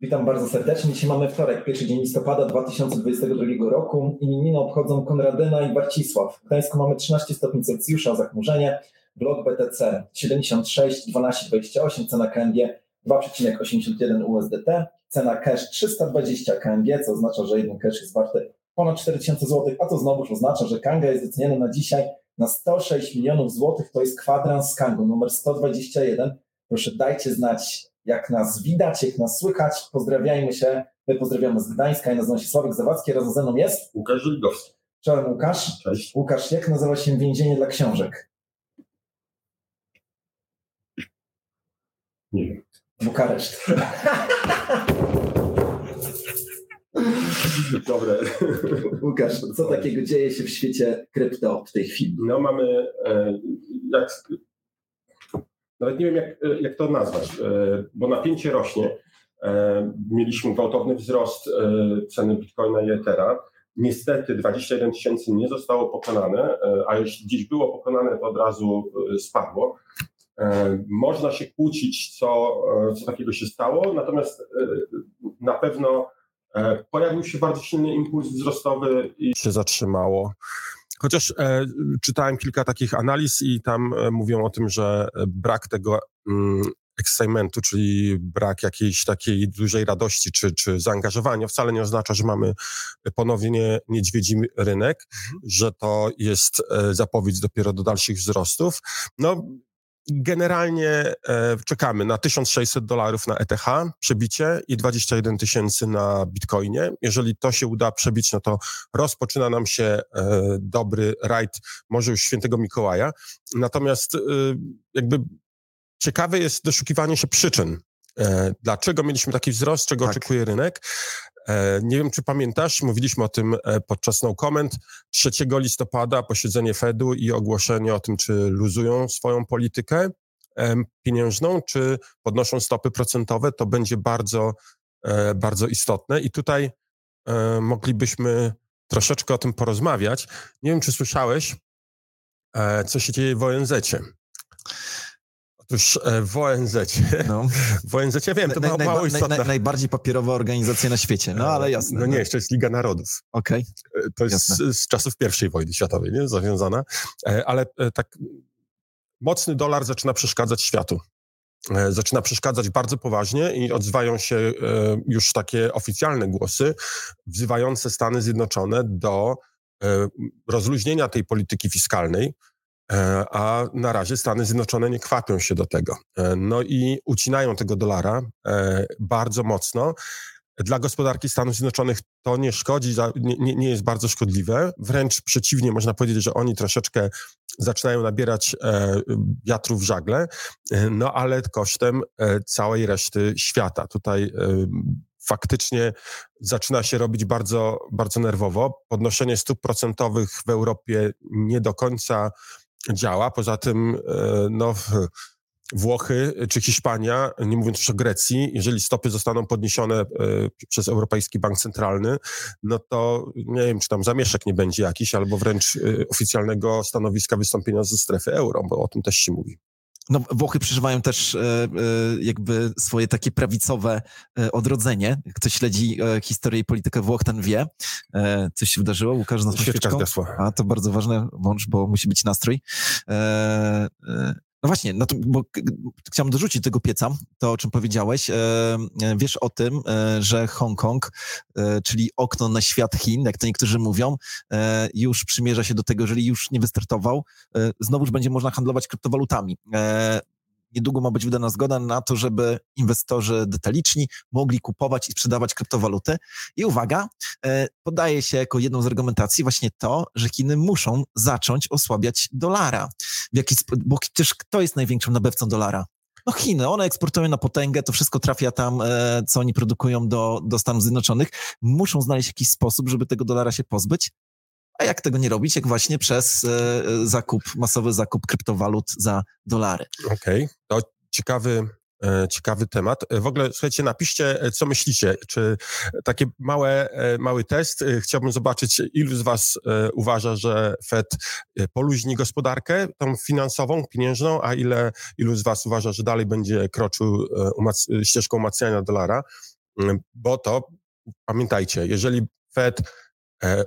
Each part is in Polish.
Witam bardzo serdecznie. Dzisiaj mamy wtorek, pierwszy dzień listopada 2022 roku. Imieniny obchodzą Konradyna i Barcisław. W Gdańsku mamy 13 stopni Celsjusza, zachmurzenie. Blok BTC 76, 12,28, cena KNG 2,81 USDT, cena cash 320 KNG, co oznacza, że jeden cash jest warty ponad 4000 zł, a to znowuż oznacza, że Kanga jest wyceniany na dzisiaj na 106 milionów złotych. To jest kwadrans Kangu numer 121. Proszę dajcie znać, jak nas widać, jak nas słychać. Pozdrawiajmy się. My pozdrawiamy z Gdańska. Ja nazywam się Sławek Zawadzki. Razem ze mną jest Łukasz Żeligowski. Cześć Łukasz. Cześć. Łukasz, jak nazywa się więzienie dla książek? Nie wiem. Bukareszt. Dobre. Łukasz, co takiego dzieje się w świecie krypto w tej chwili? No mamy, e, jak, nawet nie wiem jak, e, jak to nazwać, e, bo napięcie rośnie. Mieliśmy gwałtowny wzrost ceny bitcoina i ethera. Niestety 21 tysięcy nie zostało pokonane, a jeśli gdzieś było pokonane, to od razu spadło. Można się kłócić, co, co takiego się stało, natomiast na pewno E, pojawił się bardzo silny impuls wzrostowy i się zatrzymało. Chociaż e, czytałem kilka takich analiz i tam e, mówią o tym, że brak tego mm, excitementu, czyli brak jakiejś takiej dużej radości czy, czy zaangażowania wcale nie oznacza, że mamy ponownie niedźwiedzi rynek, mhm. że to jest e, zapowiedź dopiero do dalszych wzrostów. No, Generalnie e, czekamy na 1600 dolarów na ETH przebicie i 21 tysięcy na Bitcoinie. Jeżeli to się uda przebić, no to rozpoczyna nam się e, dobry rajd, może już świętego Mikołaja. Natomiast e, jakby ciekawe jest doszukiwanie się przyczyn. Dlaczego mieliśmy taki wzrost, czego tak. oczekuje rynek? E, nie wiem, czy pamiętasz, mówiliśmy o tym e, podczas no comment. 3 listopada posiedzenie Fedu i ogłoszenie o tym, czy luzują swoją politykę pieniężną, czy podnoszą stopy procentowe, to będzie bardzo, e, bardzo istotne. I tutaj moglibyśmy troszeczkę o tym porozmawiać. Nie wiem, czy słyszałeś, co się dzieje w ONZ-cie. Otóż e, w ONZ. No. W ONZ, ja wiem, to na, mało istotne. Na, najbardziej papierowa organizacja na świecie, no ale jasne. No nie, jeszcze jest Liga Narodów. Okej. Okay. To jest z, z, czasów pierwszej wojny światowej, nie? Zawiązana. E, ale e, tak mocny dolar zaczyna przeszkadzać światu. Zaczyna przeszkadzać bardzo poważnie i odzywają się już takie oficjalne głosy wzywające Stany Zjednoczone do rozluźnienia tej polityki fiskalnej, E, a na razie Stany Zjednoczone nie kwapią się do tego. E, no i ucinają tego dolara e, bardzo mocno. Dla gospodarki Stanów Zjednoczonych to nie szkodzi, nie, nie jest bardzo szkodliwe. Wręcz przeciwnie, można powiedzieć, że oni troszeczkę zaczynają nabierać wiatru w żagle, no ale kosztem całej reszty świata. Tutaj faktycznie zaczyna się robić bardzo, bardzo nerwowo. Podnoszenie stóp procentowych w Europie nie do końca działa. Poza tym, e, no, Włochy czy Hiszpania, nie mówiąc już o Grecji, jeżeli stopy zostaną podniesione e, przez Europejski Bank Centralny, no to nie wiem, czy tam zamieszek nie będzie jakiś, albo wręcz e, oficjalnego stanowiska wystąpienia ze strefy euro, bo o tym też się mówi. No, Włochy przeżywają też e, e, jakby swoje takie prawicowe e, odrodzenie. Kto śledzi historię i politykę Włoch, ten wie. Coś się wydarzyło? Łukasz, na świeczką? A, to bardzo ważne, włącz, bo musi być nastrój. No właśnie, no to, bo chciałem dorzucić tego pieca, to o czym powiedziałeś. E, e, wiesz o tym, e, że Hongkong, czyli okno na świat Chin, jak to niektórzy mówią, już przymierza się do tego, jeżeli już nie wystartował, znowuż będzie można handlować kryptowalutami niedługo ma być wydana zgoda na to, żeby inwestorzy detaliczni mogli kupować i sprzedawać kryptowaluty. I uwaga, e, podaje się jako jedną z argumentacji właśnie to, że Chiny muszą zacząć osłabiać dolara. W bo przecież kto jest największym nabywcą dolara? No Chiny, one eksportują na potęgę, to wszystko trafia tam, e, co oni produkują do, do Stanów Zjednoczonych. Muszą znaleźć jakiś sposób, żeby tego dolara się pozbyć. A jak tego nie robić, jak właśnie przez e, zakup, masowy zakup kryptowalut za dolary. Okej, okay. to ciekawy, e, ciekawy temat. W ogóle, słuchajcie, napiszcie, e, co myślicie. Czy takie małe, mały test. Chciałbym zobaczyć, ilu z was uważa, że Fed poluźni gospodarkę tą finansową, pieniężną, a ile, ilu z was uważa, że dalej będzie kroczył umac ścieżką umacniania dolara. bo to pamiętajcie, jeżeli Fed E,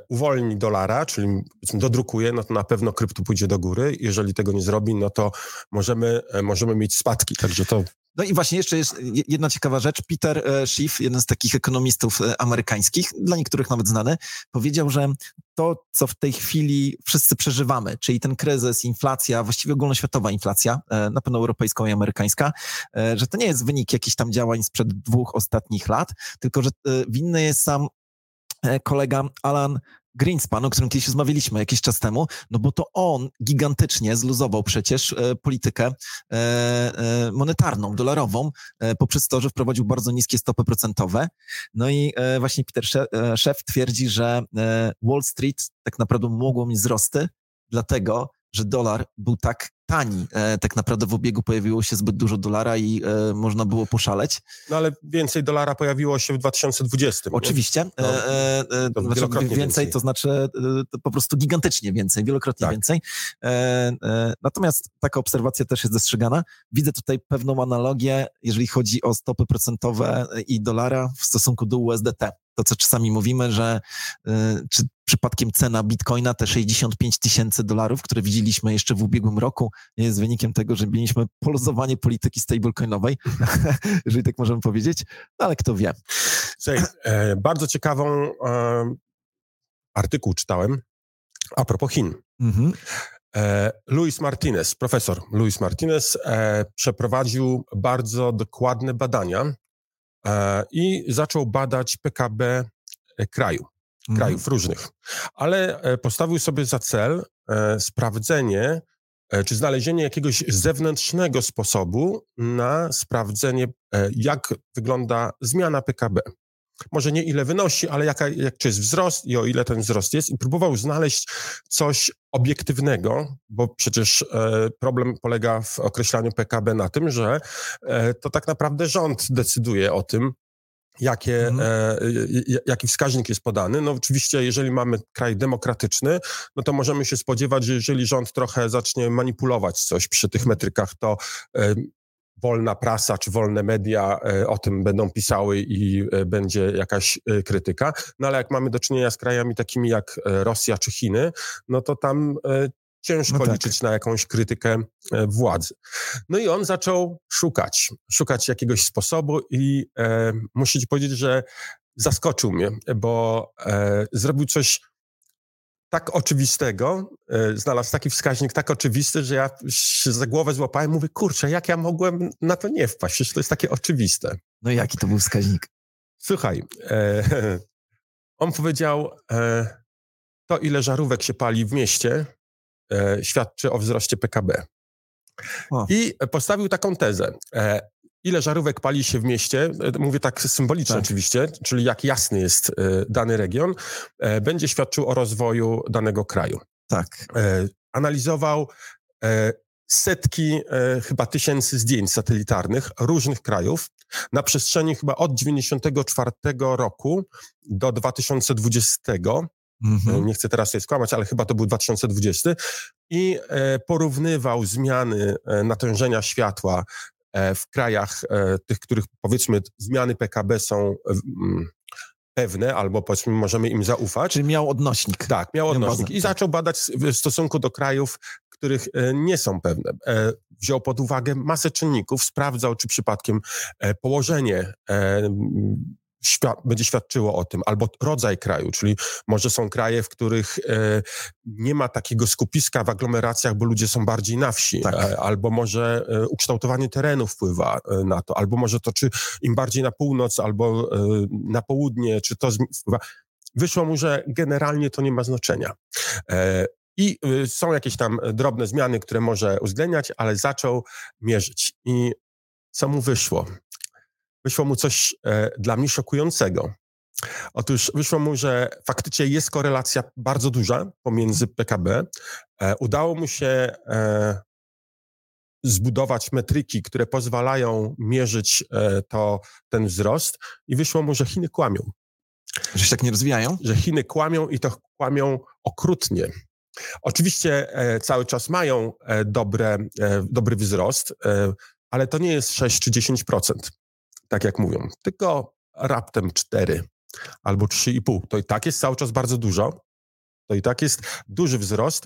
uwolni dolara, czyli dodrukuje, no to na pewno krypto pójdzie do góry. Jeżeli tego nie zrobi, no to możemy, e, możemy mieć spadki. Także to no i właśnie jeszcze jest jedna ciekawa rzecz. Peter e, Schiff, jeden z takich ekonomistów amerykańskich, dla niektórych nawet znany, powiedział, że to, co w tej chwili wszyscy przeżywamy, czyli ten kryzys, inflacja, właściwie ogólnoświatowa inflacja, na pewno europejska i amerykańska, że to nie jest wynik jakichś tam działań sprzed dwóch ostatnich lat, tylko że winny jest sam E, kolega Alan Greenspan, o którym kiedyś rozmawialiśmy jakiś czas temu, no bo to on gigantycznie zluzował przecież e, politykę e, e, monetarną, dolarową, e, poprzez to, że wprowadził bardzo niskie stopy procentowe. No i e, właśnie Peter Szef twierdzi, że Wall Street tak naprawdę mogło mieć wzrosty, dlatego, że dolar był tak tani. E, tak naprawdę w obiegu pojawiło się zbyt dużo dolara i e, można było poszaleć. No ale więcej dolara pojawiło się w 2020. Oczywiście. No, e, e, to znaczy więcej, więcej, to znaczy to po prostu gigantycznie więcej, wielokrotnie tak. więcej. Natomiast taka obserwacja też jest dostrzegana. Widzę tutaj pewną analogię, jeżeli chodzi o stopy procentowe i dolara w stosunku do USDT to, co czasami mówimy, że y, czy przypadkiem cena bitcoina, te 65 tysięcy dolarów, które widzieliśmy jeszcze w ubiegłym roku, nie jest wynikiem tego, że mieliśmy poluzowanie polityki stablecoinowej, jeżeli tak możemy powiedzieć, no ale kto wie. Słuchaj, e, bardzo ciekawą e, artykuł czytałem a propos Chin. Mhm. E, Luis Martinez, profesor Luis Martinez e, przeprowadził bardzo dokładne badania E, i zaczął badać PKB kraju, mhm. krajów różnych. Ale e, postawił sobie za cel sprawdzenie, czy znalezienie jakiegoś zewnętrznego sposobu na sprawdzenie, jak wygląda zmiana PKB może nie ile wynosi, ale jaka, jak, czy jest wzrost i o ile ten wzrost jest. I próbował znaleźć coś obiektywnego, bo przecież e, problem polega w określaniu PKB na tym, że e, to tak naprawdę rząd decyduje o tym, jakie, mhm. e, jaki wskaźnik jest podany. No oczywiście, jeżeli mamy kraj demokratyczny, no to możemy się spodziewać, że jeżeli rząd trochę zacznie manipulować coś przy tych metrykach, to e, wolna prasa czy wolne media e, o tym będą pisały i e, będzie jakaś e, krytyka. No ale jak mamy do czynienia z krajami takimi jak Rosja czy Chiny, no to tam ciężko no tak. liczyć na jakąś krytykę władzy. No i on zaczął szukać, szukać jakiegoś sposobu i e, muszę ci powiedzieć, że zaskoczył mnie, bo e, zrobił coś tak oczywistego, e, znalazł taki wskaźnik tak oczywisty, że ja się za głowę złapałem mówię, kurczę, jak ja mogłem na to nie wpaść? Przecież to jest takie oczywiste. No i jaki to był wskaźnik? Słuchaj, e, on powiedział, e, to ile żarówek się pali w mieście, e, świadczy o wzroście PKB. O. I postawił taką tezę. E, ile żarówek pali się w mieście, e, mówię tak symbolicznie tak. oczywiście, czyli jak jasny jest e, dany region, e, będzie świadczył o rozwoju danego kraju. Tak. Analizował setki, chyba tysięcy zdjęć satelitarnych różnych krajów na przestrzeni chyba od 94 roku do 2020. Mhm. Nie chcę teraz sobie skłamać, ale chyba to był 2020. I porównywał zmiany natężenia światła E, w krajach e, tych, których powiedzmy zmiany PKB są mm, pewne, albo powiedzmy możemy im zaufać. Czyli miał odnośnik. Tak, miał odnośnik. I zaczął badać w stosunku do krajów, których e, nie są pewne. Wziął pod uwagę masę czynników, sprawdzał, czy przypadkiem położenie świad będzie świadczyło o tym, albo rodzaj kraju, czyli może są kraje, w których e, nie ma takiego skupiska w aglomeracjach, bo ludzie są bardziej na wsi, tak. e, albo może e, ukształtowanie terenu wpływa e, na to, albo może to, czy im bardziej na północ, albo e, na południe, czy to wpływa. Wyszło mu, że generalnie to nie ma znaczenia. E, I są jakieś tam drobne zmiany, które może uwzględniać, ale zaczął mierzyć. I co mu wyszło? Wyszło mu coś e, dla mnie szokującego. Otóż wyszło mu, że faktycznie jest korelacja bardzo duża pomiędzy PKB. E, udało mu się e, zbudować metryki, które pozwalają mierzyć e, to, ten wzrost i wyszło mu, że Chiny kłamią. Że się tak nie rozwijają? Że Chiny kłamią i to kłamią okrutnie. Oczywiście e, cały czas mają e, dobre, dobry wzrost, ale to nie jest 6 czy 10% tak jak mówią, tylko raptem 4 albo 3,5. To i tak jest cały czas bardzo dużo. To i tak jest duży wzrost,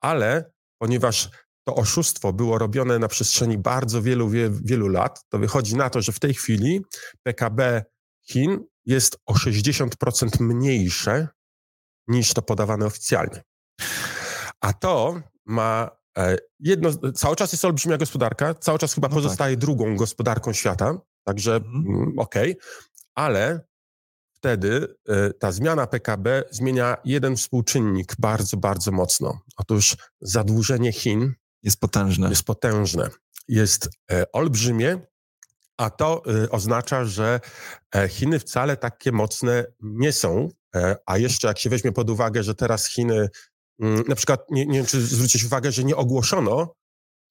ale ponieważ to oszustwo było robione na przestrzeni bardzo wielu, wielu lat, to wychodzi na to, że w tej chwili PKB Chin jest o 60% mniejsze niż to podawane oficjalnie. A to ma e, jedno, cały czas jest olbrzymia gospodarka, cały czas chyba no tak. pozostaje tak. drugą gospodarką świata, także mhm. Mm, okej, okay, ale wtedy e, ta zmiana PKB zmienia jeden współczynnik bardzo, bardzo mocno. Otóż zadłużenie Chin jest potężne. Jest potężne. Jest e, olbrzymie, a to oznacza, że Chiny wcale takie mocne nie są. A jeszcze jak się weźmie pod uwagę, że teraz Chiny Mm, na przykład, nie, nie wiem, czy zwrócić uwagę, że nie ogłoszono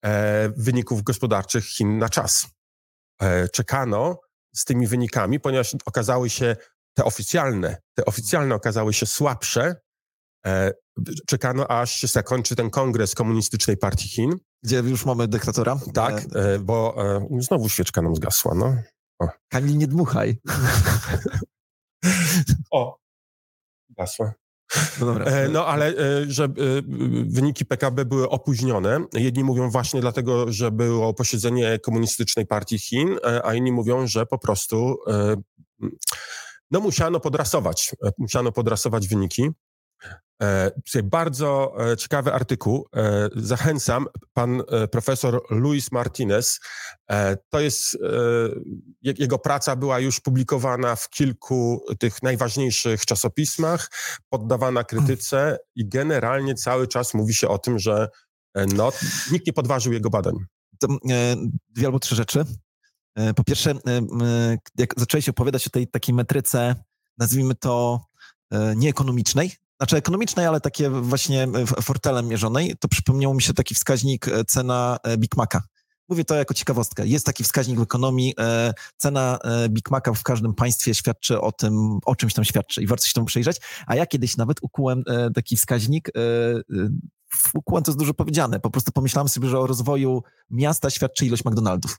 e, wyników gospodarczych Chin na czas. E, czekano z tymi wynikami, ponieważ okazały się te oficjalne, te oficjalne okazały się słabsze. E, czekano, aż się zakończy ten kongres Komunistycznej Partii Chin. Gdzie już mamy dyktatora. Tak, e, bo znowu świeczka nam zgasła, no. O. Kamil, nie dmuchaj. o, gasła. No, dobra. E, no ale e, że e, wyniki PKB były opóźnione. Jedni mówią właśnie dlatego, że było posiedzenie Komunistycznej Partii Chin, a inni mówią, że po prostu no musiano podrasować, musiano podrasować wyniki. E, bardzo e, ciekawy artykuł. E, zachęcam. Pan profesor Luis Martinez. To jest, jego praca była już publikowana w kilku tych najważniejszych czasopismach, poddawana krytyce i generalnie cały czas mówi się o tym, że no, nikt nie podważył jego badań. To, dwie albo trzy rzeczy. Po pierwsze, jak zaczęłeś opowiadać o tej takiej metryce, nazwijmy to nieekonomicznej, znaczy ekonomicznej, ale takie właśnie e, fortelem mierzonej, to przypomniał mi się taki wskaźnik e, cena e, Big Maca. Mówię to jako ciekawostkę. Jest taki wskaźnik w ekonomii. Cena Big Maca w każdym państwie świadczy o tym, o czymś tam świadczy i warto się temu przejrzeć. A ja kiedyś nawet ukułem taki wskaźnik. Ukułem to jest dużo powiedziane. Po prostu pomyślałem sobie, że o rozwoju miasta świadczy ilość McDonaldów.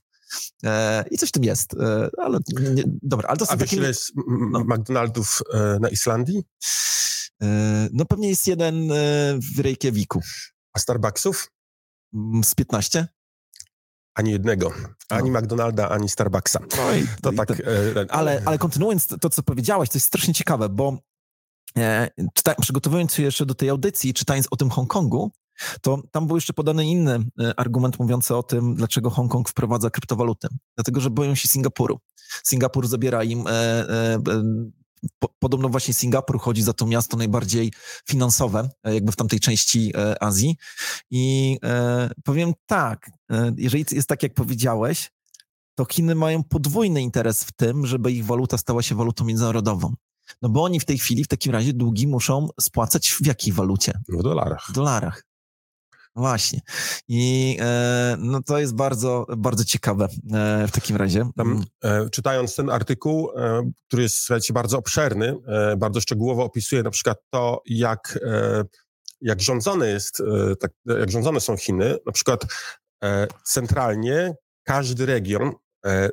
I coś w tym jest. Ale nie, dobra, ale to są A takie... ile jest no. McDonaldów na Islandii? E, no pewnie jest jeden e, w Reykjaviku. A Starbucksów? Mm, z 15? Ani jednego. Ani no. McDonalda, ani Starbucksa. No i, to, tak, ten, e, ale, ale kontynuując to, co powiedziałeś, to jest strasznie ciekawe, bo e, czyta, przygotowując się jeszcze do tej audycji, czytając o tym Hongkongu, to tam był jeszcze podany inny argument mówiący o tym, dlaczego Hongkong wprowadza kryptowaluty. Dlatego, że boją się Singapuru. Singapur zabiera im e, e, po, podobno właśnie Singapur chodzi za to miasto najbardziej finansowe, e, jakby w tamtej części e, Azji. I e, powiem tak, jeżeli jest tak, jak powiedziałeś, to Chiny mają podwójny interes w tym, żeby ich waluta stała się walutą międzynarodową. No bo oni w tej chwili w takim razie długi muszą spłacać w jakiej walucie? W dolarach. W dolarach. Właśnie. I e, no to jest bardzo, bardzo ciekawe e, w takim razie. Tam, mm. e, czytając ten artykuł, e, który jest słuchajcie, bardzo obszerny, e, bardzo szczegółowo opisuje na przykład to, jak, e, jak rządzone jest, tak, jak rządzone są Chiny. Na przykład centralnie każdy region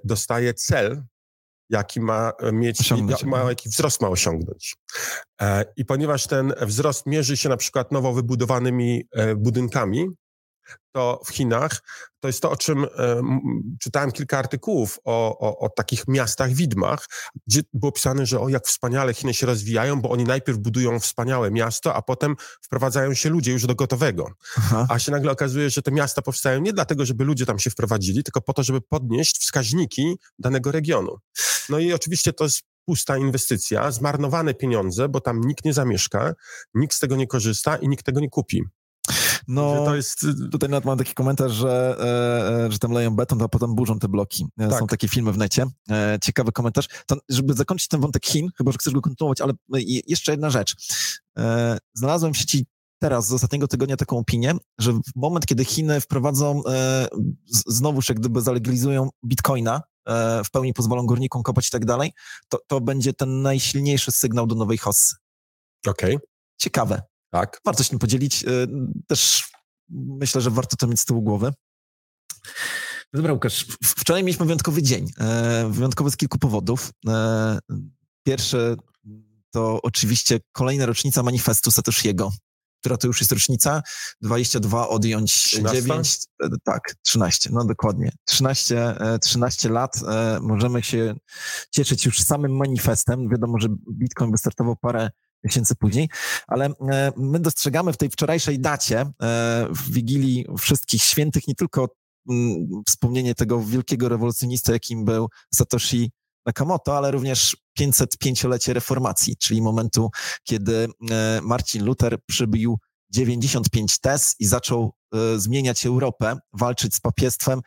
dostaje cel jaki ma e, mieć, ma, jaki wzrost ma osiągnąć. E, I ponieważ ten wzrost mierzy się na przykład nowo wybudowanymi e, budynkami, to w Chinach to jest to, o czym e, czytałem kilka artykułów o, o, o, takich miastach widmach, gdzie było pisane, że o jak wspaniale Chiny się rozwijają, bo oni najpierw budują wspaniałe miasto, a potem wprowadzają się ludzie już do gotowego. Aha. A się nagle okazuje, że te miasta powstają nie dlatego, żeby ludzie tam się wprowadzili, tylko po to, żeby podnieść wskaźniki danego regionu. No i oczywiście to jest pusta inwestycja, zmarnowane pieniądze, bo tam nikt nie zamieszka, nikt z tego nie korzysta i nikt tego nie kupi. No, to jest... tutaj nawet mam taki komentarz, że, e, e, że tam leją beton, a potem burzą te bloki. E, tak. Są takie filmy w necie. E, ciekawy komentarz. To, żeby zakończyć ten wątek Chin, chyba, że chcesz go kontynuować, ale jeszcze jedna rzecz. E, znalazłem w sieci teraz, z ostatniego tygodnia taką opinię, że w moment, kiedy Chiny wprowadzą, e, znowuż jak gdyby zalegalizują bitcoina, w pełni pozwolą górnikom kopać i tak dalej, to, to będzie ten najsilniejszy sygnał do nowej hossy. Okej. Okay. Ciekawe. Tak. Warto się tym podzielić. Y, też myślę, że warto to mieć z tyłu głowy. Dobra, Łukasz, wczoraj mieliśmy wyjątkowy dzień. E, wyjątkowy z kilku powodów. E, pierwszy to oczywiście kolejna rocznica manifestu Satoshiego, która to już jest rocznica, 22 odjąć 13? 9, e, tak, 13, no dokładnie. 13, 13 lat możemy się cieszyć już samym manifestem. Wiadomo, że Bitcoin wystartował parę miesięcy później, ale my dostrzegamy w tej wczorajszej dacie, w Wigilii Wszystkich Świętych, nie tylko Mm, wspomnienie tego wielkiego rewolucjonista, jakim był Satoshi Nakamoto, ale również 505-lecie reformacji, czyli momentu, kiedy e, Marcin Luther przybił 95 tez i zaczął e, zmieniać Europę, walczyć z papiestwem,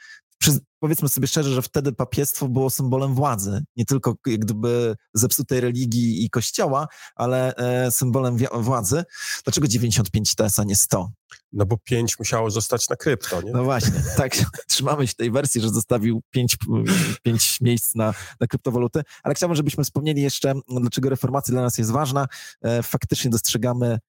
powiedzmy sobie szczerze, że wtedy papiestwo było symbolem władzy, nie tylko jak gdyby zepsutej religii i kościoła, ale e, symbolem władzy. Dlaczego 95 TS, a nie 100? No bo 5 musiało zostać na krypto, nie? No właśnie, tak, trzymamy się tej wersji, że zostawił 5, 5 miejsc na, na kryptowaluty, ale chciałbym, żebyśmy wspomnieli jeszcze, dlaczego reformacja dla nas jest ważna. E, faktycznie dostrzegamy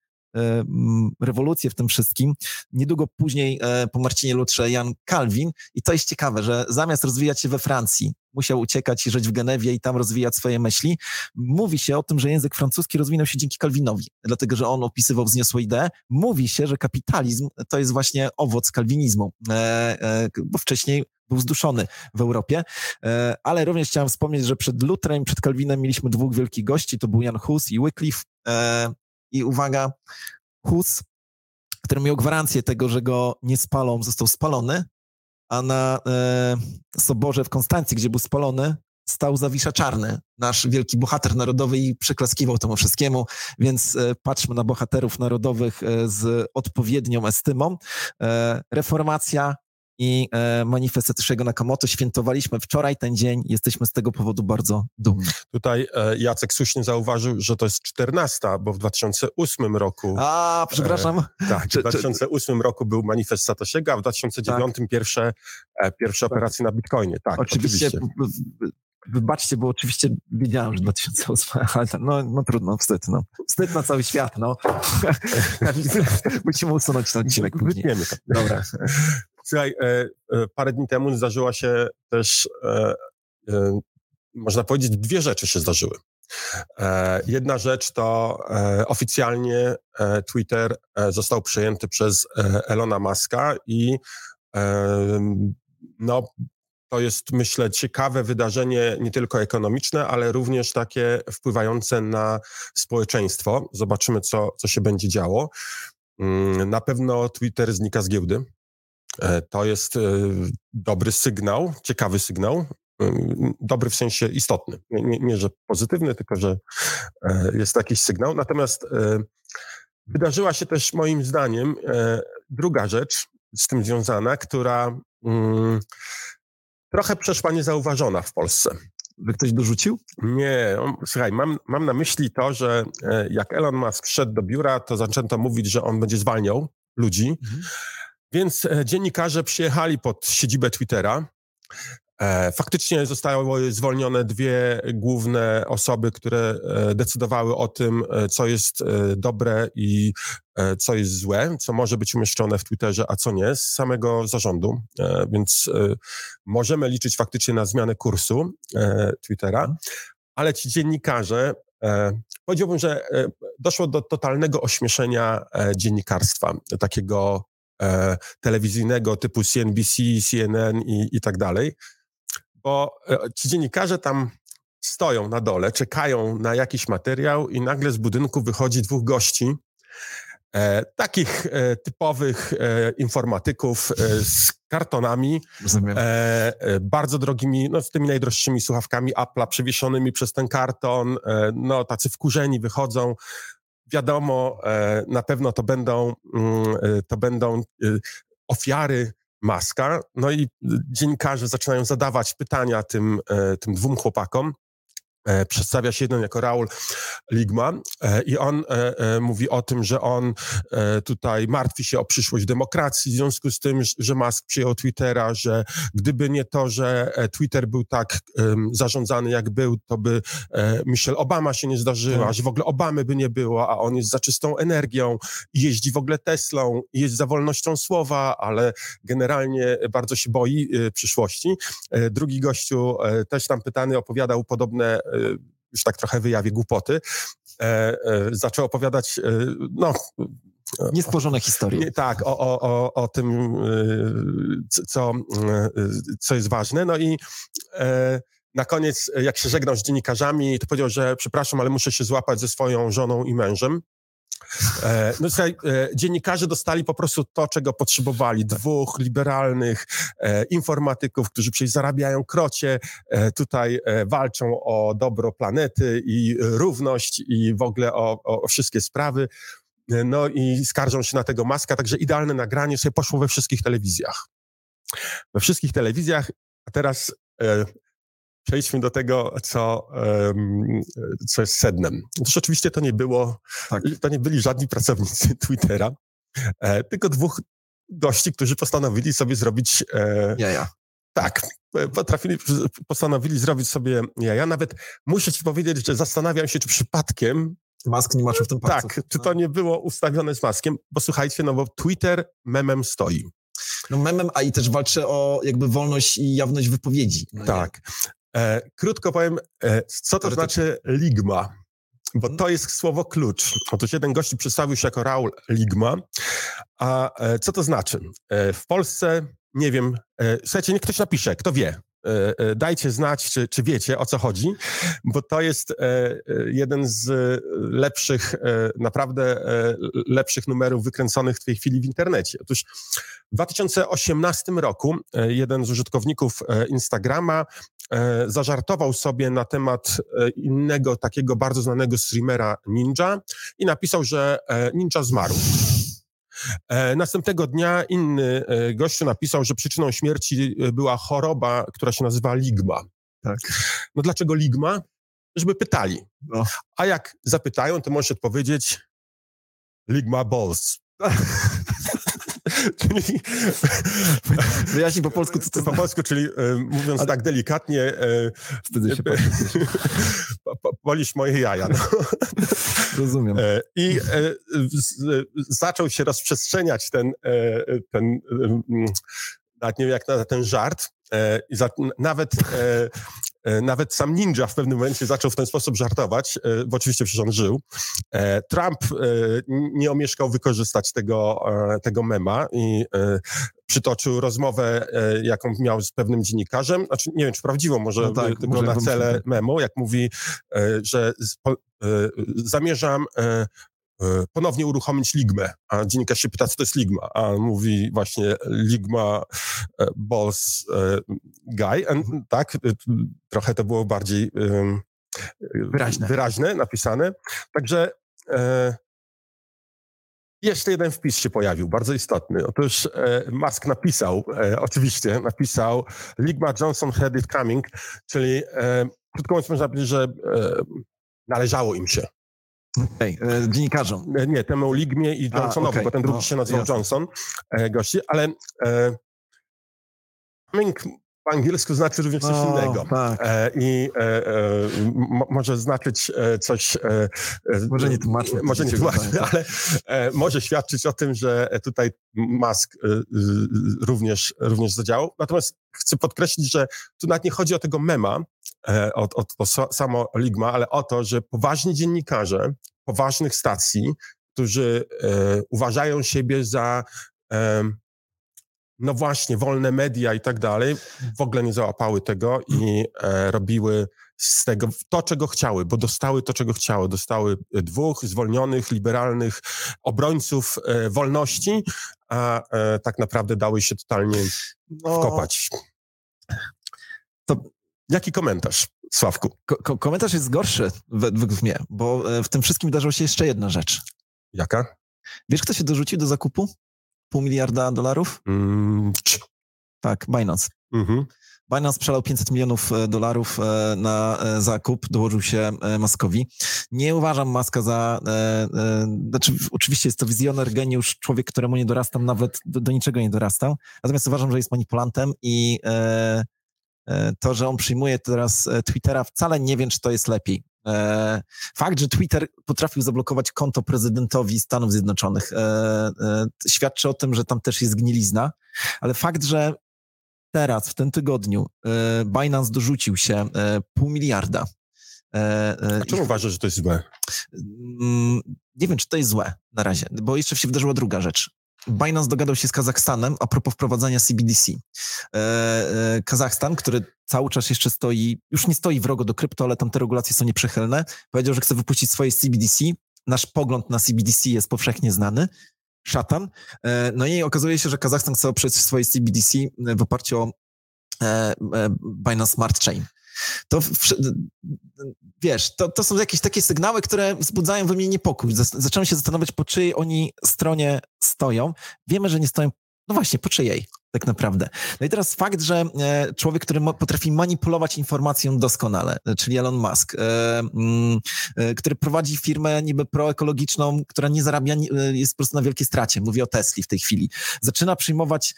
rewolucję w tym wszystkim. Niedługo później e, po Marcinie Lutrze Jan Calvin i to jest ciekawe, że zamiast rozwijać się we Francji, musiał uciekać i żyć w Genewie i tam rozwijać swoje myśli. Mówi się o tym, że język francuski rozwinął się dzięki Calvinowi, dlatego że on opisywał wzniosłe idee. Mówi się, że kapitalizm to jest właśnie owoc kalwinizmu, e, bo wcześniej był zduszony w Europie. Ale również chciałem wspomnieć, że przed Lutrem, przed Calvinem mieliśmy dwóch wielkich gości, to był Jan Hus i Wycliffe. I uwaga, Hus, który miał gwarancję tego, że go nie spalą, został spalony, a na e, soborze w Konstancji, gdzie był spalony, stał Zawisza Czarny, nasz wielki bohater narodowy i przyklaskiwał temu wszystkiemu, więc e, patrzmy na bohaterów narodowych e, z odpowiednią estymą. E, reformacja, i e, manifest Satoshego Nakamoto. Świętowaliśmy wczoraj ten dzień. Jesteśmy z tego powodu bardzo dumni. Tutaj e, Jacek słusznie zauważył, że to jest 14, bo w 2008 roku... A, przepraszam. E, tak, w 2008 roku był manifest Satoshiego, a w 2009 tak. pierwsze, e, pierwsze tak. operacje na Bitcoinie. Tak, oczywiście. oczywiście. Wybaczcie, bo oczywiście wiedziałem, że 2008, ale no, no trudno, wstyd, no. Wstyd na cały świat, no. Musimy usunąć ten odcinek później. Dobra. Słuchaj, e, e, parę dni temu zdarzyła się też, e, można powiedzieć, dwie rzeczy się zdarzyły. Jedna rzecz to oficjalnie Twitter został przejęty przez Elona Muska i no, to jest, myślę, ciekawe wydarzenie, nie tylko ekonomiczne, ale również takie wpływające na społeczeństwo. Zobaczymy, co, co się będzie działo. Mm, na pewno Twitter znika z giełdy. E, to jest e, dobry sygnał, ciekawy sygnał, e, dobry w sensie istotny. Nie, nie, że pozytywny, tylko że jest jakiś sygnał. Natomiast wydarzyła się też moim zdaniem druga rzecz z tym związana, która mm, trochę przeszła niezauważona w Polsce. Że ktoś dorzucił? Nie, słuchaj, mam, mam na myśli to, że jak Elon Musk wszedł do biura, to zaczęto mówić, że on będzie zwalniał ludzi. Mhm. Więc e, dziennikarze przyjechali pod siedzibę Twittera. E, faktycznie zostały zwolnione dwie główne osoby, które e, decydowały o tym, co jest dobre i co jest złe, co może być umieszczone w Twitterze, a co nie, z samego zarządu. Więc możemy liczyć faktycznie na zmianę kursu Twittera, ale ci dziennikarze, powiedziałbym, że doszło do totalnego ośmieszenia dziennikarstwa, takiego telewizyjnego typu CNBC, CNN i, i tak dalej, bo e, ci dziennikarze tam stoją na dole, czekają na jakiś materiał i nagle z budynku wychodzi dwóch gości, e, takich e, typowych e, informatyków e, z kartonami, e, bardzo drogimi, no z tymi najdroższymi słuchawkami Apple'a przewieszonymi przez ten karton, no tacy wkurzeni wychodzą, wiadomo, e, na pewno to będą, mm, e, to będą e, ofiary maska. No i dziennikarze zaczynają zadawać pytania tym, tym dwóm chłopakom. Przedstawia się jeden jako Raul Ligma i on mówi o tym, że on tutaj martwi się o przyszłość demokracji w związku z tym, że Musk przyjął Twittera, że gdyby nie to, że Twitter był tak zarządzany jak był, to by Michelle Obama się nie zdarzyła, tak. że w ogóle Obamy by nie było, a on jest za czystą energią, jeździ w ogóle Teslą, jest za wolnością słowa, ale generalnie bardzo się boi przyszłości. Drugi gościu też tam pytany opowiadał podobne już tak trochę wyjawie głupoty, e, e, zaczął opowiadać, e, no... Niestworzone historie. tak, o, o, o, o tym, co, co jest ważne. No i na koniec, jak się żegnał z dziennikarzami, to powiedział, że przepraszam, ale muszę się złapać ze swoją żoną i mężem. E, no słuchaj, e, dziennikarze dostali po prostu to, czego potrzebowali. Dwóch liberalnych e, informatyków, którzy przecież zarabiają krocie, tutaj walczą o dobro planety i równość i w ogóle o, o wszystkie sprawy. No i skarżą się na tego maska, także idealne nagranie sobie poszło we wszystkich telewizjach. We wszystkich telewizjach, a teraz przejdźmy do tego, co, co jest sednem. Otóż oczywiście to nie było, tak. to nie byli żadni pracownicy Twittera, e, tylko dwóch gości, którzy postanowili sobie zrobić... E, jaja. Tak, e, potrafili, postanowili zrobić sobie jaja. Nawet muszę ci powiedzieć, że zastanawiam się, czy przypadkiem Mask nie maczył w tym palców. Tak, czy to nie było ustawione z maskiem, bo słuchajcie, no bo Twitter memem stoi. No memem, a i też walczy o jakby wolność i jawność wypowiedzi. No tak. E, krótko powiem, e, co to znaczy ligma, bo mhm. to jest słowo klucz. Otóż jeden gości przedstawił się jako Raul Ligma, a e, co to znaczy? E, w Polsce, nie wiem, e, słuchajcie, niech ktoś napisze, kto wie. E, e, dajcie znać, czy, czy wiecie o co chodzi, bo to jest e, jeden z lepszych, naprawdę lepszych numerów wykręconych w tej chwili w internecie. Otóż w 2018 roku jeden z użytkowników Instagrama zażartował sobie na temat innego takiego bardzo znanego streamera Ninja i napisał, że Ninja zmarł. E, następnego dnia inny e, gościu napisał, że przyczyną śmierci e, była choroba, która się nazywa ligma. Tak. No dlaczego ligma? Żeby pytali. No. A jak zapytają, to możesz odpowiedzieć ligma balls. czyli... Wyjaśnij po polsku, co to Po polsku, czyli e, mówiąc Ale... tak delikatnie... E, Wtedy się Bolisz moje jaja. No. Rozumiem. E, I e, zaczął się rozprzestrzeniać ten, e, ten nawet nie wiem jak na ten żart, e, i za, nawet, e, e, nawet sam Ninja w pewnym momencie zaczął w ten sposób żartować, bo oczywiście przecież on żył. Trump nie omieszkał wykorzystać tego, tego mema i przytoczył rozmowę, jaką miał z pewnym dziennikarzem, znaczy nie wiem, czy prawdziwą, może, no tak, tylko na cele memu, jak mówi, że zamierzam E, ponownie uruchomić Ligmę. A dziennikarz się pyta, co to jest Ligma? A mówi właśnie Ligma Balls e, Guy. And, tak, trochę to było bardziej wyraźne, wyraźne napisane. Także jeszcze jeden wpis się pojawił, bardzo istotny. Otóż e, Musk napisał, e, oczywiście napisał Ligma Johnson had it coming, czyli e, krótko mówiąc można powiedzieć, że należało im się. Okej, okay. E, dziennikarzom. E, nie, temu Ligmie i Johnsonowi, okay. bo ten drugi no, się nazywał jasne. Johnson, e, gości, ale e, po angielsku znaczy również coś no, innego. Tak. E, I e, e, może znaczyć coś... Może nie tłumaczmy. Może nie tłumaczmy, ale może świadczyć o tym, że tutaj Musk również, również zadziałał. Natomiast chcę podkreślić, że tu nawet nie chodzi o tego mema, o, o, o samo Ligma, ale o to, że poważni dziennikarze poważnych stacji, którzy uważają siebie za no właśnie, wolne media i tak dalej, w ogóle nie załapały tego i e, robiły z tego to, czego chciały, bo dostały to, czego chciały. Dostały dwóch zwolnionych, liberalnych obrońców e, wolności, a e, tak naprawdę dały się totalnie no, wkopać. To... Jaki komentarz, Sławku? Ko komentarz jest gorszy według mnie, bo e, w tym wszystkim wydarzyła się jeszcze jedna rzecz. Jaka? Wiesz, kto się dorzucił do zakupu? pół miliarda dolarów? Mm. Tak, Binance. Mhm. Binance przelał 500 milionów dolarów na zakup, dołożył się Maskowi. Nie uważam Maska za, znaczy oczywiście jest to wizjoner, geniusz, człowiek, któremu nie dorastam, nawet do, do niczego nie dorastał, natomiast uważam, że jest manipulantem i to, że on przyjmuje teraz Twittera, wcale nie wiem, czy to jest lepiej. E, fakt, że Twitter potrafił zablokować konto prezydentowi Stanów Zjednoczonych, e, e, świadczy o tym, że tam też jest gnilizna, ale fakt, że teraz, w tym tygodniu, Binance dorzucił się pół miliarda. A czemu uważasz, że to jest złe? Mm, nie wiem, czy to jest złe na razie, bo jeszcze się wydarzyła druga rzecz. Binance dogadał się z Kazachstanem a propos wprowadzania CBDC. E, e, Kazachstan, który cały czas jeszcze stoi, już nie stoi wrogo do krypto, ale tam te regulacje są nieprzychylne, powiedział, że chce wypuścić swoje CBDC. Nasz pogląd na CBDC jest powszechnie znany. Szatan. E, no i okazuje się, że Kazachstan chce oprzeć swoje CBDC w oparciu o Binance Smart Chain to wiesz, to, to są jakieś takie sygnały, które wzbudzają we mnie niepokój. Zacząłem się zastanawiać, po czyjej oni stronie stoją. Wiemy, że nie stoją, no właśnie, po czyjej tak naprawdę. No i teraz fakt, że e, człowiek, który potrafi manipulować informacją doskonale, e, czyli Elon Musk, e, mm, który prowadzi firmę niby proekologiczną, która nie zarabia, jest po prostu na wielkiej stracie. Mówię o Tesli w tej chwili. Zaczyna przyjmować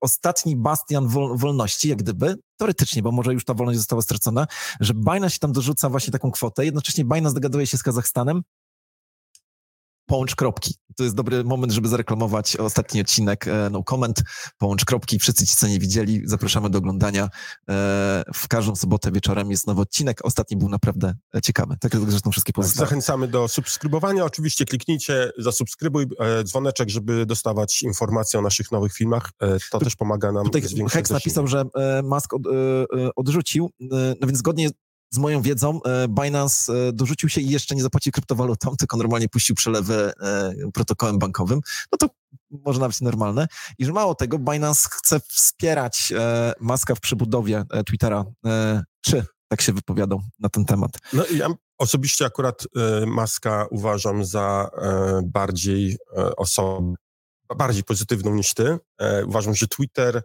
ostatni bastian wolności, jak gdyby, teoretycznie, bo może już ta wolność została stracona, że Binance się tam dorzuca właśnie taką kwotę. Jednocześnie Binance dogaduje się z Kazachstanem, połącz kropki. To jest dobry moment, żeby zareklamować ostatni odcinek e, No Comment. Połącz kropki. Wszyscy ci, co nie widzieli, zapraszamy do oglądania. E, w każdą sobotę wieczorem jest nowy odcinek. Ostatni był naprawdę e, ciekawy. Tak jak zresztą wszystkie pozostałe. Zachęcamy do subskrybowania. Oczywiście kliknijcie, zasubskrybuj dzwoneczek, żeby dostawać informacje o naszych nowych filmach. To tu, też pomaga nam Tutaj Hex napisał, że Musk od, odrzucił, no więc zgodnie z moją wiedzą e, Binance e, dorzucił się i jeszcze nie zapłacił kryptowalutą, tylko normalnie puścił przelewy e, protokołem bankowym, no to może nawet normalne. I że mało tego, Binance chce wspierać Maska w przebudowie Twittera. Czy tak się wypowiadał na ten temat? No ja osobiście akurat Maska uważam za bardziej osobę, bardziej pozytywną niż ty. Uważam, że Twitter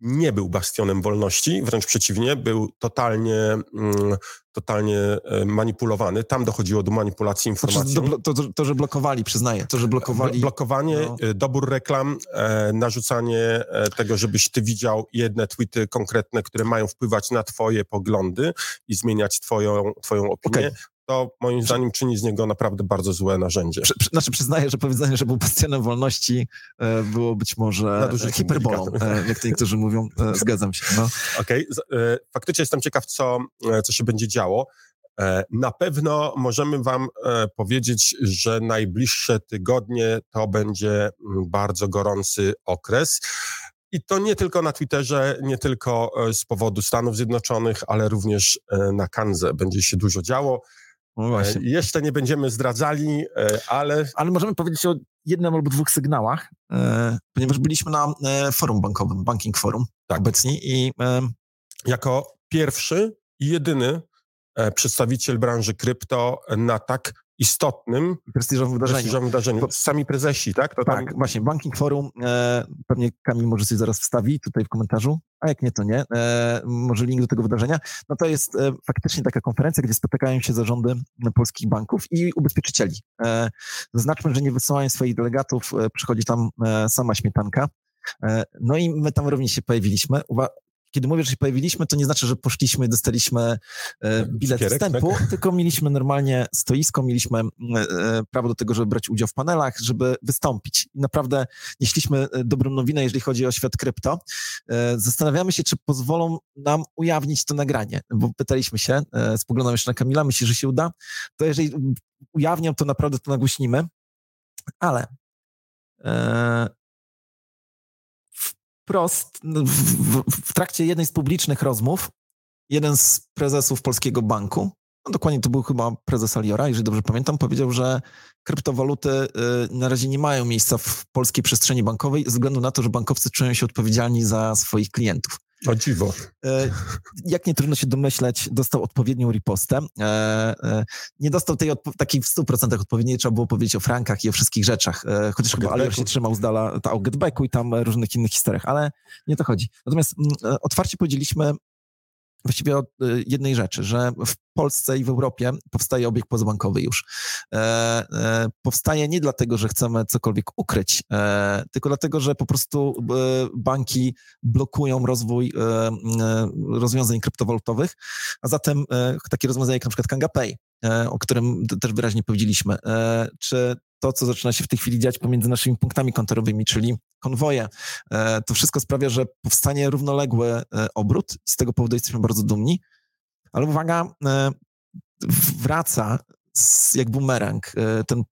nie był bastionem wolności, wręcz przeciwnie, był totalnie, mm, totalnie e, manipulowany. Tam dochodziło do manipulacji informacji. To, to, to, że blokowali, przyznaję, to, że blokowali. Blokowanie, no. E, dobór reklam, e, narzucanie tego, żebyś ty widział jedne tweety konkretne, które mają wpływać na twoje poglądy i zmieniać twoją, twoją opinię. Okay to moim zdaniem czyni z niego naprawdę bardzo złe narzędzie. Przy, znaczy przyznaję, że powiedzenie, że był bastionem wolności e, było być może hiperbolą, e, jak to niektórzy mówią. E, zgadzam się. No. Okej, okay. faktycznie jestem ciekaw, co, co się będzie działo. Na pewno możemy Wam powiedzieć, że najbliższe tygodnie to będzie mm, bardzo gorący okres. I to nie tylko na Twitterze, nie tylko z powodu Stanów Zjednoczonych, ale również na Kanze będzie się dużo działo. No. E, jeszcze nie będziemy zdradzali, e, ale... Ale możemy powiedzieć o jednym albo dwóch sygnałach, e, ponieważ byliśmy na forum bankowym, Banking Forum tak. obecni i... Jako pierwszy i jedyny przedstawiciel branży krypto na tak istotnym, prestiżowym wydarzeniu. Prestiżowym wydarzeniu. Sami prezesi, tak? To tak, tam... właśnie. Banking Forum, e, pewnie Kamil może sobie zaraz wstawi tutaj w komentarzu, a jak nie, to nie. E, może link do tego wydarzenia. No to jest e, faktycznie taka konferencja, gdzie spotykają się zarządy polskich banków i ubezpieczycieli. E, zaznaczmy, że nie wysyłają swoich delegatów, e, przychodzi tam e, sama śmietanka. No i my tam również się pojawiliśmy kiedy mówię, że się pojawiliśmy, to nie znaczy, że poszliśmy, dostaliśmy e, bilet Cukierek, wstępu, tak? tylko mieliśmy normalnie stoisko, mieliśmy e, e, prawo do tego, żeby brać udział w panelach, żeby wystąpić. I naprawdę nieśliśmy dobrą nowinę, jeżeli chodzi o świat krypto. Zastanawiamy się, czy pozwolą nam ujawnić to nagranie, bo pytaliśmy się, spoglądam jeszcze na Kamila, myślę, że się uda, to jeżeli ujawnią, to naprawdę to nagłośnimy, ale wprost no, w, w, w, trakcie jednej z publicznych rozmów jeden z prezesów Polskiego Banku, no dokładnie to był chyba prezes Aliora, jeżeli dobrze pamiętam, powiedział, że kryptowaluty y, na razie nie mają miejsca w polskiej przestrzeni bankowej ze względu na to, że bankowcy czują się odpowiedzialni za swoich klientów. O dziwo. E, jak nie trudno się domyśleć, dostał odpowiednią ripostę. E, e, nie dostał tej takiej w 100% odpowiedniej, trzeba było powiedzieć o frankach i o wszystkich rzeczach, chociaż chyba Alior się trzymał z dala ta, o getbacku i tam różnych innych historiach, ale nie to chodzi. Natomiast mm, otwarcie powiedzieliśmy właściwie od y, jednej rzeczy, że w Polsce i w Europie powstaje obieg pozabankowy już. E, e, powstaje nie dlatego, że chcemy cokolwiek ukryć, e, tylko dlatego, że po prostu banki blokują rozwój rozwiązań kryptowalutowych, a zatem takie rozwiązania jak na przykład Kanga Pay, o którym też wyraźnie powiedzieliśmy, czy to, co zaczyna się w tej chwili dziać pomiędzy naszymi punktami kontorowymi, czyli konwoje. E, to wszystko sprawia, że powstanie równoległy e, obrót z tego powodu jesteśmy bardzo dumni. Ale uwaga, e, wraca jak bumerang. Ten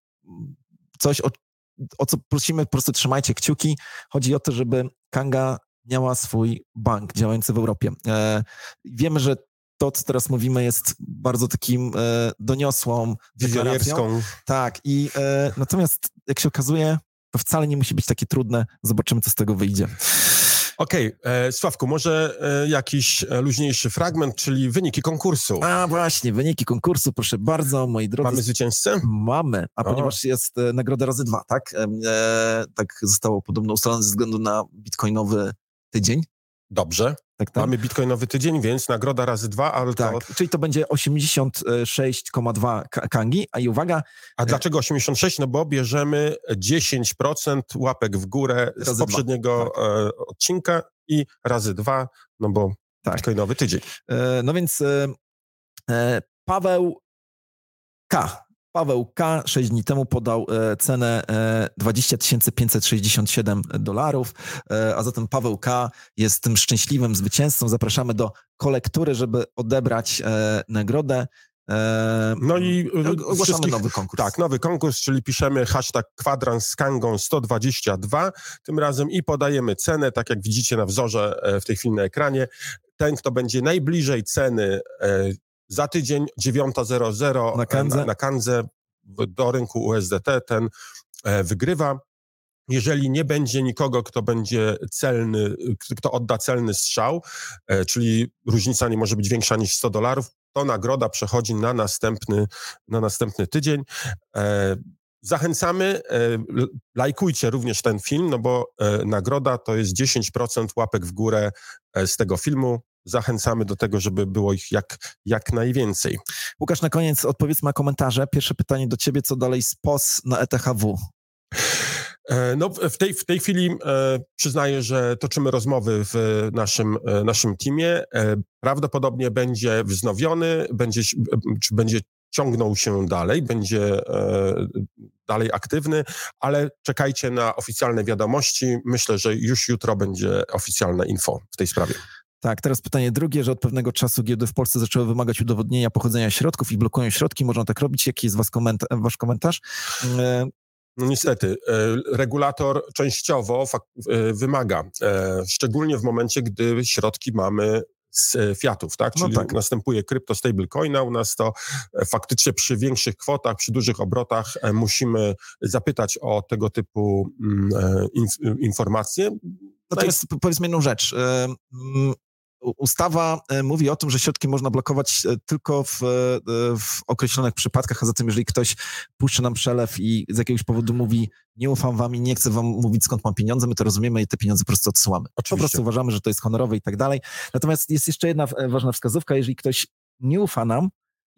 coś, o, o co prosimy, po prostu trzymajcie kciuki. Chodzi o to, żeby Kanga miała swój bank działający w Europie. Wiemy, że to, co teraz mówimy, jest bardzo takim e, doniosłą deklaracją. Tak, i e, natomiast jak się okazuje, to wcale nie musi być takie trudne. Zobaczymy, co z tego wyjdzie. Okej, okay. E, Sławku, może e, jakiś e, luźniejszy fragment, czyli wyniki konkursu. A właśnie, wyniki konkursu, proszę bardzo, moi drodzy. Mamy zwycięzcę? Mamy, a o. ponieważ jest nagroda razy dwa, tak? E, tak zostało podobno ustalone ze względu na bitcoinowy tydzień. Dobrze. Tak, tak. Mamy bitcoinowy tydzień, więc nagroda razy dwa, ale tak, to... czyli to będzie 86,2 kangi, a i uwaga... A dlaczego 86? No bo bierzemy 10% łapek w górę razy z poprzedniego tak. E, odcinka i razy dwa, no bo tak. bitcoinowy tydzień. E, no więc e, Paweł K Paweł K. 6 dni temu podał e, cenę 20 567 dolarów, e, a zatem Paweł K. jest tym szczęśliwym zwycięzcą. Zapraszamy do kolektury, żeby odebrać e, nagrodę. No i ogłaszamy nowy konkurs. Tak, nowy konkurs, czyli piszemy hashtag kwadrans z kangą 122 tym razem i podajemy cenę, tak jak widzicie na wzorze w tej chwili na ekranie. Ten, kto będzie najbliżej ceny za tydzień 9.00 na Kanze, na, na Kanze do rynku USDT ten e, wygrywa. Jeżeli nie będzie nikogo, kto będzie celny, kto odda celny strzał, e, czyli różnica nie może być większa niż 100 dolarów, to nagroda przechodzi na następny, na następny tydzień. E, zachęcamy, lajkujcie również ten film, no bo nagroda to jest 10% łapek w górę z tego filmu zachęcamy do tego, żeby było ich jak, jak najwięcej. Łukasz, na koniec odpowiedz na komentarze. Pierwsze pytanie do ciebie, co dalej z POS na ETHW? E, no, w tej, w tej chwili e, przyznaję, że toczymy rozmowy w naszym, e, naszym teamie. E, prawdopodobnie będzie wznowiony, będzie, czy będzie ciągnął się dalej, będzie e, dalej aktywny, ale czekajcie na oficjalne wiadomości. Myślę, że już jutro będzie oficjalne info w tej sprawie. Tak, teraz pytanie drugie, że od pewnego czasu giełdy w Polsce zaczęły wymagać udowodnienia pochodzenia środków i blokują środki. Można tak robić? Jaki jest was komenta wasz komentarz? E, no niestety, e, regulator częściowo e, wymaga, szczególnie w momencie, gdy środki mamy z fiatów, tak? No Czyli no tak. następuje krypto stablecoina u nas, to faktycznie przy większych kwotach, przy dużych obrotach musimy zapytać o tego typu mm, informacje. Natomiast no powiedzmy jedną rzecz. Ustawa e, mówi o tym, że środki można blokować e, tylko w, e, w, określonych przypadkach, a zatem jeżeli ktoś puszcza nam przelew i z jakiegoś powodu mówi nie ufam wam i nie chcę wam mówić skąd mam pieniądze, my to rozumiemy i te pieniądze po prostu odsyłamy. Oczywiście. Po prostu uważamy, że to jest honorowe i tak dalej. Natomiast jest jeszcze jedna ważna wskazówka, jeżeli ktoś nie ufa nam,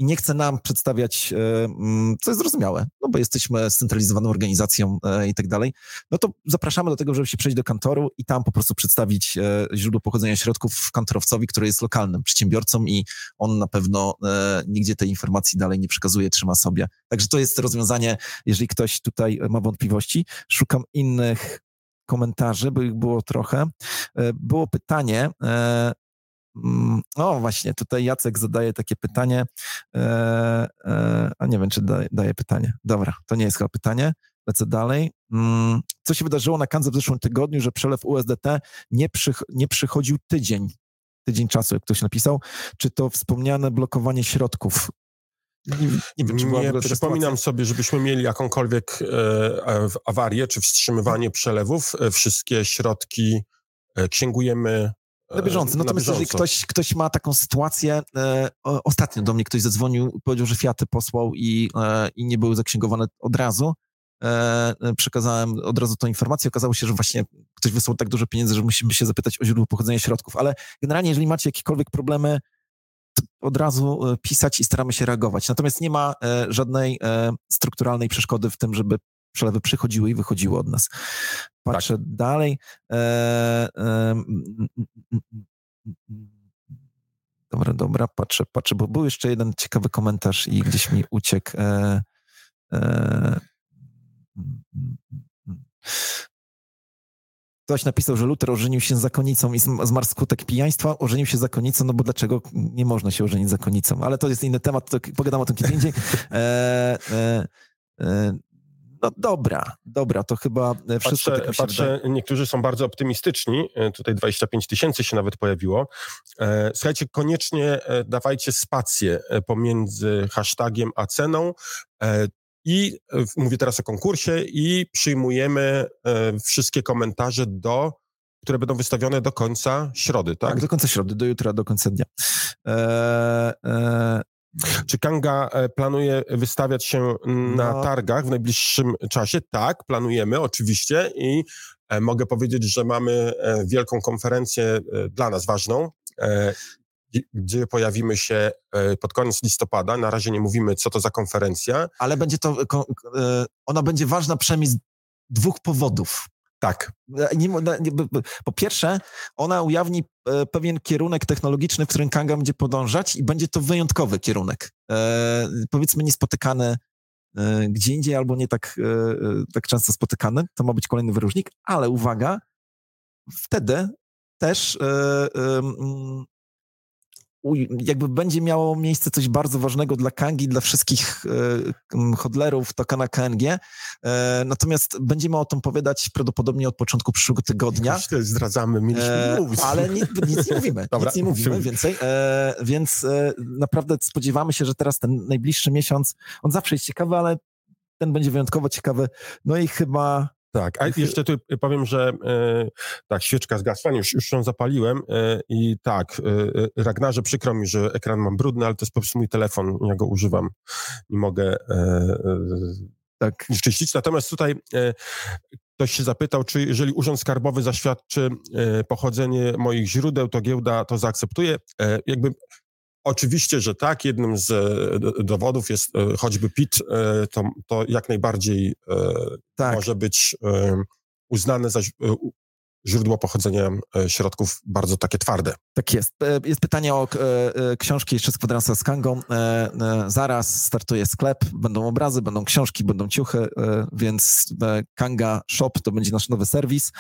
i nie chce nam przedstawiać, e, mm, co jest zrozumiałe, no bo jesteśmy scentralizowaną organizacją e, i tak dalej, no to zapraszamy do tego, żeby się przejść do kantoru i tam po prostu przedstawić e, źródło pochodzenia środków kantorowcowi, który jest lokalnym przedsiębiorcą i on na pewno nigdzie tej informacji dalej nie przekazuje, trzyma sobie. Także to jest rozwiązanie, jeżeli ktoś tutaj ma wątpliwości. Szukam innych komentarzy, bo ich było trochę. Było pytanie, Mm, o, właśnie, tutaj Jacek zadaje takie pytanie, e, e, a nie wiem, czy daje, daje pytanie. Dobra, to nie jest chyba pytanie. Lecę dalej. Mm, co się wydarzyło na Kanze w zeszłym tygodniu, że przelew USDT nie, przych nie przychodził tydzień, tydzień czasu, jak ktoś napisał. Czy to wspomniane blokowanie środków nie, nie, wiem, nie przypominam sobie, żebyśmy mieli jakąkolwiek e, awarię czy wstrzymywanie przelewów. E, wszystkie środki e, księgujemy Na bieżąco. na Natomiast jeżeli bieżąco. ktoś, ktoś ma taką sytuację, e, ostatnio do mnie ktoś zadzwonił, powiedział, że Fiaty posłał i, e, i nie były zaksięgowane od razu. E, e, przekazałem od razu tą informację. Okazało się, że właśnie ktoś wysłał tak dużo pieniędzy, że musimy się zapytać o źródło pochodzenia środków. Ale generalnie, jeżeli macie jakiekolwiek problemy, od razu e, pisać i staramy się reagować. Natomiast nie ma e, żadnej strukturalnej przeszkody w tym, żeby przelewy przychodziły i wychodziły od nas. Patrzę dalej. E, e. Dobra, dobra, patrzę, patrzę, bo był jeszcze jeden ciekawy komentarz i gdzieś mi uciekł. E. Ktoś napisał, że Luther ożenił się z zakonnicą i zm- zmarł skutek pijaństwa. Ożenił się z zakonnicą, no bo dlaczego nie można się ożenić z zakonnicą? Ale to jest inny temat, to pogadam o tym kiedy indziej. E, e, e, no dobra, dobra, to chyba e, wszystko Patrzę, tak patrzę, niektórzy są bardzo optymistyczni, e, tutaj 25 tysięcy się nawet pojawiło. E, Słuchajcie, koniecznie dawajcie spację pomiędzy hashtagiem a ceną i mówię teraz o konkursie i przyjmujemy wszystkie komentarze do, które będą wystawione do końca środy, tak? Tak, do końca środy, do jutra, do końca dnia. E, e, Czy Kanga e, planuje wystawiać się na No. targach w najbliższym czasie? Tak, planujemy oczywiście i e, mogę powiedzieć, że mamy e, wielką konferencję dla nas ważną, gdzie- pojawimy się pod koniec listopada. Na razie nie mówimy, co to za konferencja. ale będzie to, ona będzie ważna przynajmniej z dwóch powodów. Tak, E, po pierwsze, ona ujawni e, pewien kierunek technologiczny, w którym Kanga będzie podążać i będzie to wyjątkowy kierunek. E, powiedzmy niespotykany gdzie indziej albo nie tak, tak często spotykany. To ma być kolejny wyróżnik, ale uwaga, wtedy też jakby będzie miało miejsce coś bardzo ważnego dla Kangi, dla wszystkich m, hodlerów tokena KNG. E, natomiast będziemy o tym opowiadać prawdopodobnie od początku przyszłego tygodnia. tyle zdradzamy, mieliśmy E, mówić. ale nic, nic nie mówimy, Dobra. nic nie mówimy więcej, e, więc e, naprawdę spodziewamy się, że teraz ten najbliższy miesiąc, on zawsze jest ciekawy, ale ten będzie wyjątkowo ciekawy. No i chyba Tak, a jeszcze tu powiem, że e, tak, świeczka zgasła, już, już ją zapaliłem e, i tak, e, e, Ragnarze, przykro mi, że ekran mam brudny, ale to jest po prostu mój telefon, ja go używam i mogę e, e, tak, czyścić. Natomiast tutaj ktoś się zapytał, czy jeżeli Urząd Skarbowy zaświadczy pochodzenie moich źródeł, to giełda to zaakceptuje. Jakby Oczywiście, że tak. Jednym z e, do- dowodów jest e, choćby PIT, e, to, to jak najbardziej tak. może być uznane za źródło pochodzenia środków bardzo takie twarde. Tak jest. Jest pytanie o książki jeszcze z kwadransa z Kangą. Zaraz startuje sklep, będą obrazy, będą książki, będą ciuchy, więc Kanga Shop to będzie nasz nowy serwis.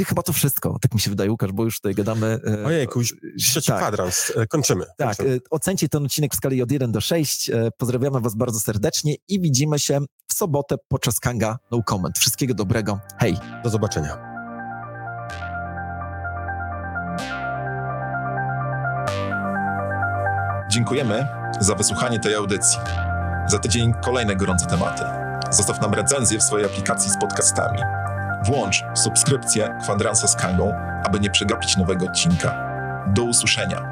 I chyba to wszystko, tak mi się wydaje, Łukasz, bo już tutaj gadamy. e, Ojejku, już trzeci tak. kwadrans. E, Kończymy. Tak, kończymy. e, ocencie ten odcinek w skali od 1 do 6. E, Pozdrawiamy Was bardzo serdecznie i widzimy się w sobotę podczas Kanga No Comment. Wszystkiego dobrego. Hej! Do zobaczenia. Dziękujemy za wysłuchanie tej audycji. Za tydzień kolejne gorące tematy. Zostaw nam recenzję w swojej aplikacji z podcastami. Włącz subskrypcję Kwadransa z Kangą, aby nie przegapić nowego odcinka. Do usłyszenia.